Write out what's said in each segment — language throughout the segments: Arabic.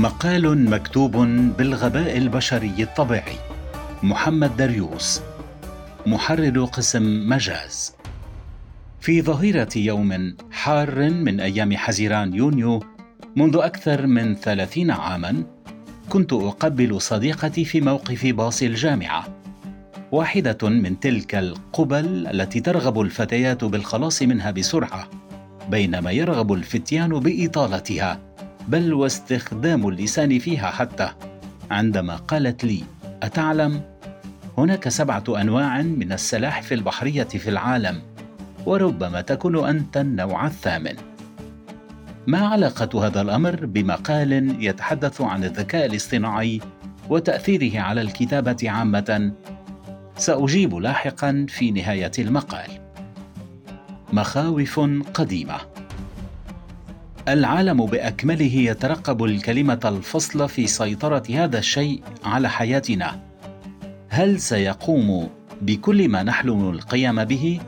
مقال مكتوب بالغباء البشري الطبيعي. محمد دريوس. محرر قسم مجاز. في ظهيرة يوم حار من أيام حزيران يونيو منذ أكثر من ثلاثين عاما كنت أقبل صديقتي في موقف باص الجامعة. واحدة من تلك القبل التي ترغب الفتيات بالخلاص منها بسرعة بينما يرغب الفتيان بإطالتها. بل واستخدام اللسان فيها حتى. عندما قالت لي أتعلم؟ هناك سبعة أنواع من السلاحف البحرية في العالم وربما تكون أنت النوع الثامن. ما علاقة هذا الأمر بمقال يتحدث عن الذكاء الاصطناعي وتأثيره على الكتابة عامة؟ سأجيب لاحقا في نهاية المقال. مخاوف قديمة. العالم بأكمله يترقب الكلمة الفصل في سيطرة هذا الشيء على حياتنا. هل سيقوم بكل ما نحلم القيام به؟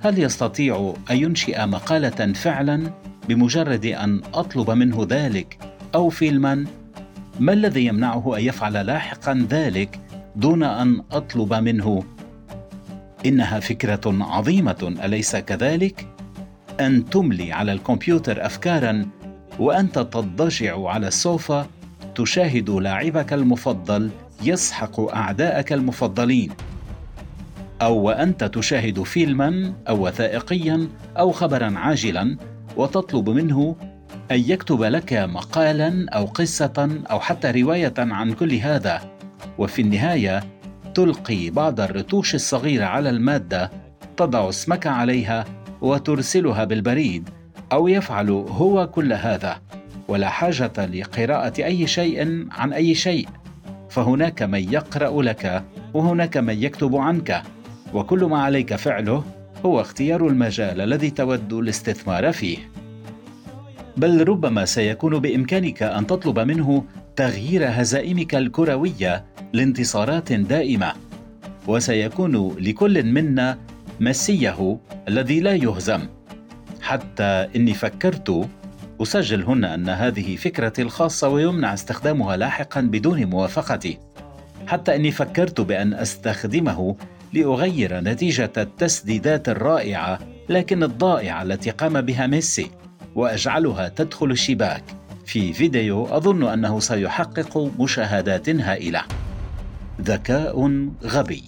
هل يستطيع أن ينشئ مقالة فعلا بمجرد أن أطلب منه ذلك أو فيلما؟ ما الذي يمنعه أن يفعل لاحقا ذلك دون أن أطلب منه؟ إنها فكرة عظيمة أليس كذلك؟ أن تملي على الكمبيوتر افكارا وأنت تضجع على السوفا تشاهد لاعبك المفضل يسحق أعداءك المفضلين. أو وأنت تشاهد فيلما أو وثائقيا أو خبرا عاجلا وتطلب منه أن يكتب لك مقالا أو قصة أو حتى رواية عن كل هذا. وفي النهاية تلقي بعض الرتوش الصغيرة على المادة تضع اسمك عليها وترسلها بالبريد أو يفعل هو كل هذا. ولا حاجة لقراءة أي شيء عن أي شيء. فهناك من يقرأ لك وهناك من يكتب عنك. وكل ما عليك فعله هو اختيار المجال الذي تود الاستثمار فيه. بل ربما سيكون بإمكانك أن تطلب منه تغيير هزائمك الكروية لانتصارات دائمة. وسيكون لكل منا مسيه الذي لا يهزم. حتى إني فكرت أسجل هنا أن هذه فكرتي الخاصة ويمنع استخدامها لاحقا بدون موافقتي. حتى إني فكرت بأن أستخدمه لأغير نتيجة التسديدات الرائعة لكن الضائعة التي قام بها ميسي وأجعلها تدخل الشباك. في فيديو أظن أنه سيحقق مشاهدات هائلة. ذكاء غبي.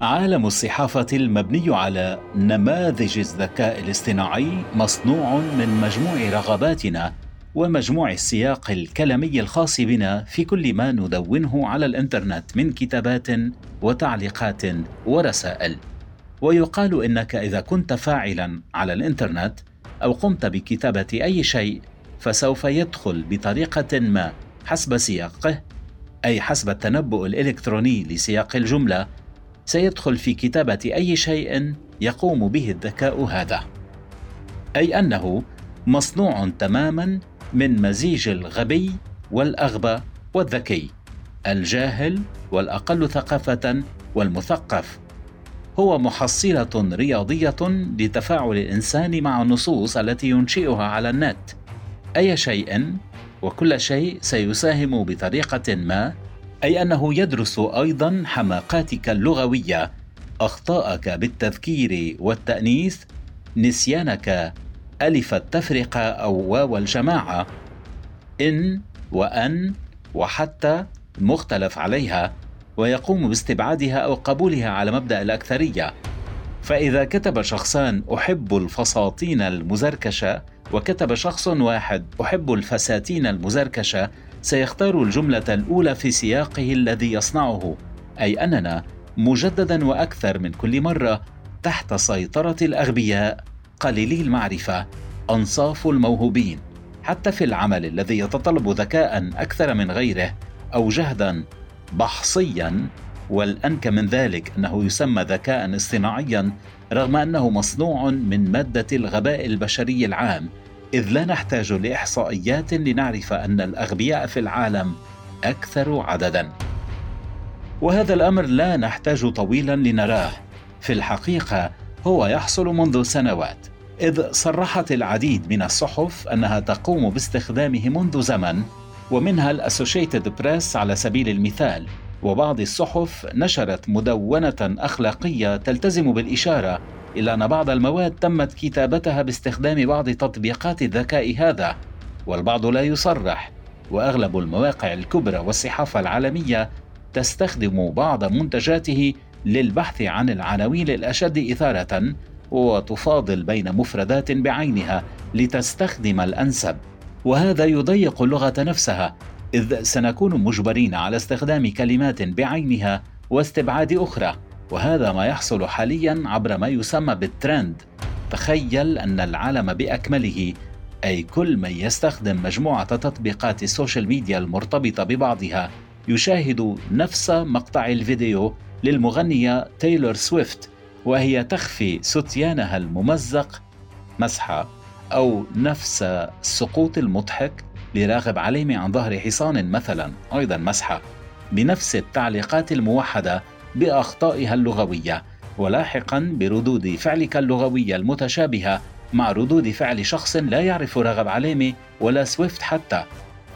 عالم الصحافة المبني على نماذج الذكاء الاصطناعي مصنوع من مجموع رغباتنا ومجموع السياق الكلامي الخاص بنا في كل ما ندونه على الإنترنت من كتابات وتعليقات ورسائل. ويقال إنك إذا كنت فاعلا على الإنترنت أو قمت بكتابة أي شيء فسوف يدخل بطريقة ما حسب سياقه أي حسب التنبؤ الإلكتروني لسياق الجملة سيدخل في كتابة أي شيء يقوم به الذكاء هذا. أي أنه مصنوع تماما من مزيج الغبي والأغبى والذكي الجاهل والأقل ثقافة والمثقف. هو محصلة رياضية لتفاعل الإنسان مع النصوص التي ينشئها على النت. أي شيء وكل شيء سيساهم بطريقة ما أي أنه يدرس أيضا حماقاتك اللغوية. أخطاءك بالتذكير والتأنيث. نسيانك ألف التفرقة أو واو الجماعة. إن وأن وحتى مختلف عليها. ويقوم باستبعادها أو قبولها على مبدأ الأكثرية. فإذا كتب شخصان أحب الفساطين المزركشة. وكتب شخص واحد أحب الفساتين المزركشة. سيختار الجملة الأولى في سياقه الذي يصنعه أي أننا مجددا وأكثر من كل مرة تحت سيطرة الأغبياء قليلي المعرفة أنصاف الموهوبين حتى في العمل الذي يتطلب ذكاء أكثر من غيره أو جهدا بحصيا. والانكى من ذلك أنه يسمى ذكاء اصطناعيا رغم أنه مصنوع من مادة الغباء البشري العام. إذ لا نحتاج لإحصائيات لنعرف أن الأغبياء في العالم أكثر عددا. وهذا الأمر لا نحتاج طويلا لنراه، في الحقيقة هو يحصل منذ سنوات، إذ صرحت العديد من الصحف أنها تقوم باستخدامه منذ زمن ومنها الأسوشيتد بريس على سبيل المثال. وبعض الصحف نشرت مدونة أخلاقية تلتزم بالإشارة إلى أن بعض المواد تمت كتابتها باستخدام بعض تطبيقات الذكاء هذا والبعض لا يصرح وأغلب المواقع الكبرى والصحافة العالمية تستخدم بعض منتجاته للبحث عن العناوين الأشد إثارة وتفاضل بين مفردات بعينها لتستخدم الأنسب. وهذا يضيق اللغة نفسها إذ سنكون مجبرين على استخدام كلمات بعينها واستبعاد أخرى. وهذا ما يحصل حاليا عبر ما يسمى بالترند. تخيل أن العالم بأكمله. أي كل من يستخدم مجموعة تطبيقات ال social media المرتبطة ببعضها يشاهد نفس مقطع الفيديو للمغنية تايلور سويفت وهي تخفي ستيانها الممزق مسحة أو نفس السقوط المضحك لراغب علامة عن ظهر حصان مثلا أيضا مسحة بنفس التعليقات الموحدة بأخطائها اللغوية ولاحقا بردود فعلك اللغوية المتشابهة مع ردود فعل شخص لا يعرف راغب علامة ولا سويفت حتى.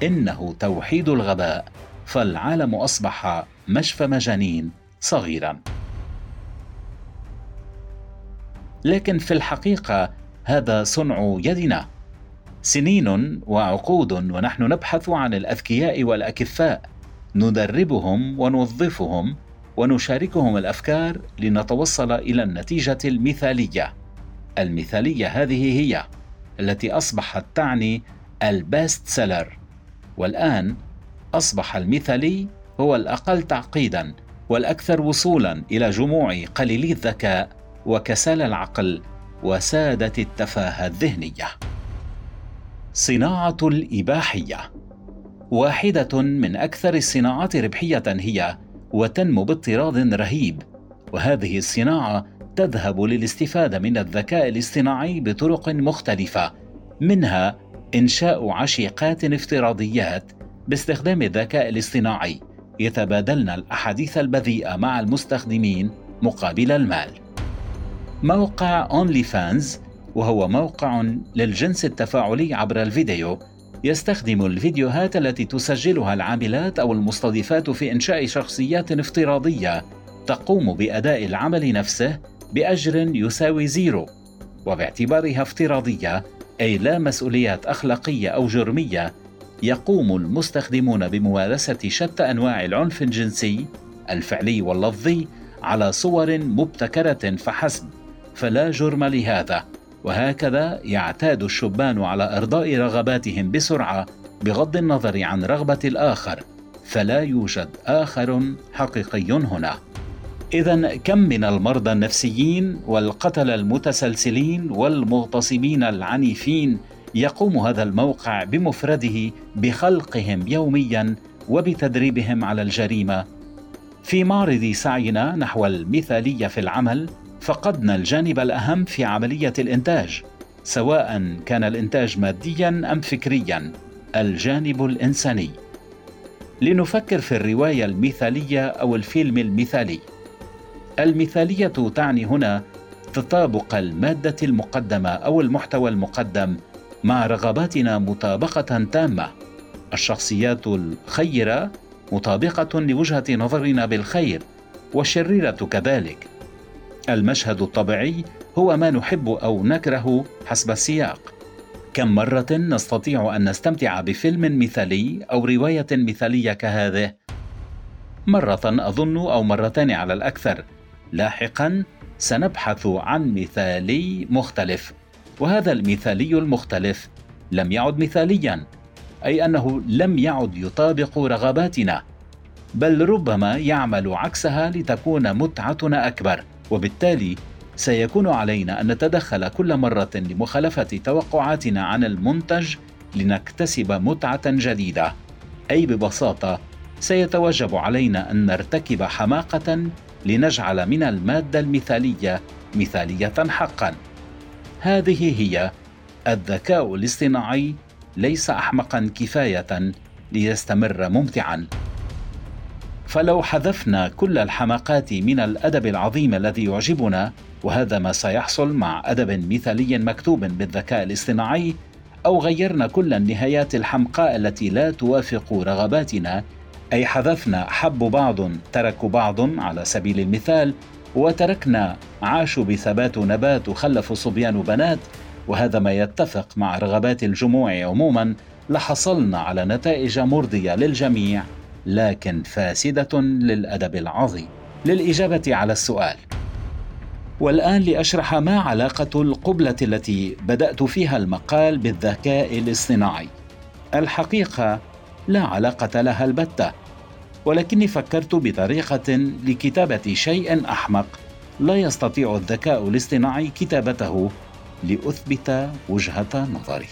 إنه توحيد الغباء. فالعالم أصبح مشفى مجانين صغيرا. لكن في الحقيقة هذا صنع يدنا. سنين وعقود ونحن نبحث عن الأذكياء والأكفاء. ندربهم ونوظفهم ونشاركهم الأفكار لنتوصل إلى النتيجة المثالية. المثالية هذه هي التي أصبحت تعني ال best seller والآن أصبح المثالي هو الأقل تعقيدا والأكثر وصولا إلى جموع قليلي الذكاء وكسال العقل وسادة التفاهة الذهنية. صناعة الإباحية. واحدة من أكثر الصناعات ربحية هي وتنمو باضطراد رهيب. وهذه الصناعة تذهب للاستفادة من الذكاء الاصطناعي بطرق مختلفة منها إنشاء عشيقات افتراضيات باستخدام الذكاء الاصطناعي يتبادلن الأحاديث البذيئة مع المستخدمين مقابل المال. موقع اونلي فانز وهو موقع للجنس التفاعلي عبر الفيديو يستخدم الفيديوهات التي تسجلها العاملات أو المستضيفات في إنشاء شخصيات افتراضية تقوم بأداء العمل نفسه بأجر يساوي زيرو وباعتبارها افتراضية أي لا مسؤوليات أخلاقية أو جرمية يقوم المستخدمون بممارسة شتى أنواع العنف الجنسي الفعلي واللفظي على صور مبتكرة فحسب فلا جرم لهذا. وهكذا يعتاد الشبان على إرضاء رغباتهم بسرعة بغض النظر عن رغبة الآخر فلا يوجد آخر حقيقي هنا إذا كم من المرضى النفسيين والقتلة المتسلسلين والمغتصبين العنيفين يقوم هذا الموقع بمفرده بخلقهم يوميا وبتدريبهم على الجريمة. في معرض سعينا نحو المثالية في العمل فقدنا الجانب الأهم في عملية الإنتاج، سواء كان الإنتاج ماديا أم فكريا، الجانب الإنساني. لنفكر في الرواية المثالية أو الفيلم المثالي. المثالية تعني هنا تطابق المادة المقدمة أو المحتوى المقدم مع رغباتنا مطابقة تامة الشخصيات الخيرة مطابقة لوجهة نظرنا بالخير والشريرة كذلك المشهد الطبيعي هو ما نحب أو نكره حسب السياق. كم مرة نستطيع أن نستمتع بفيلم مثالي أو رواية مثالية كهذه؟ مرة أظن أو مرتين على الأكثر. لاحقا سنبحث عن مثالي مختلف وهذا المثالي المختلف لم يعد مثاليا أي أنه لم يعد يطابق رغباتنا بل ربما يعمل عكسها لتكون متعتنا أكبر. وبالتالي سيكون علينا أن نتدخل كل مرة لمخالفة توقعاتنا عن المنتج لنكتسب متعة جديدة. أي ببساطة سيتوجب علينا أن نرتكب حماقة لنجعل من المادة المثالية مثالية حقا. هذه هي الذكاء الاصطناعي ليس احمقا كفاية ليستمر ممتعا. فلو حذفنا كل الحماقات من الأدب العظيم الذي يعجبنا وهذا ما سيحصل مع أدب مثالي مكتوب بالذكاء الاصطناعي أو غيرنا كل النهايات الحمقاء التي لا توافق رغباتنا أي حذفنا حب بعض ترك بعض على سبيل المثال وتركنا عاشوا بثبات نبات وخلفوا صبيان وبنات وهذا ما يتفق مع رغبات الجموع عموما لحصلنا على نتائج مرضية للجميع. لكن فاسدة للأدب العظيم. للإجابة على السؤال. والآن لأشرح ما علاقة القبلة التي بدأت فيها المقال بالذكاء الاصطناعي. الحقيقة لا علاقة لها البتة ولكني فكرت بطريقة لكتابة شيء أحمق لا يستطيع الذكاء الاصطناعي كتابته لأثبت وجهة نظري.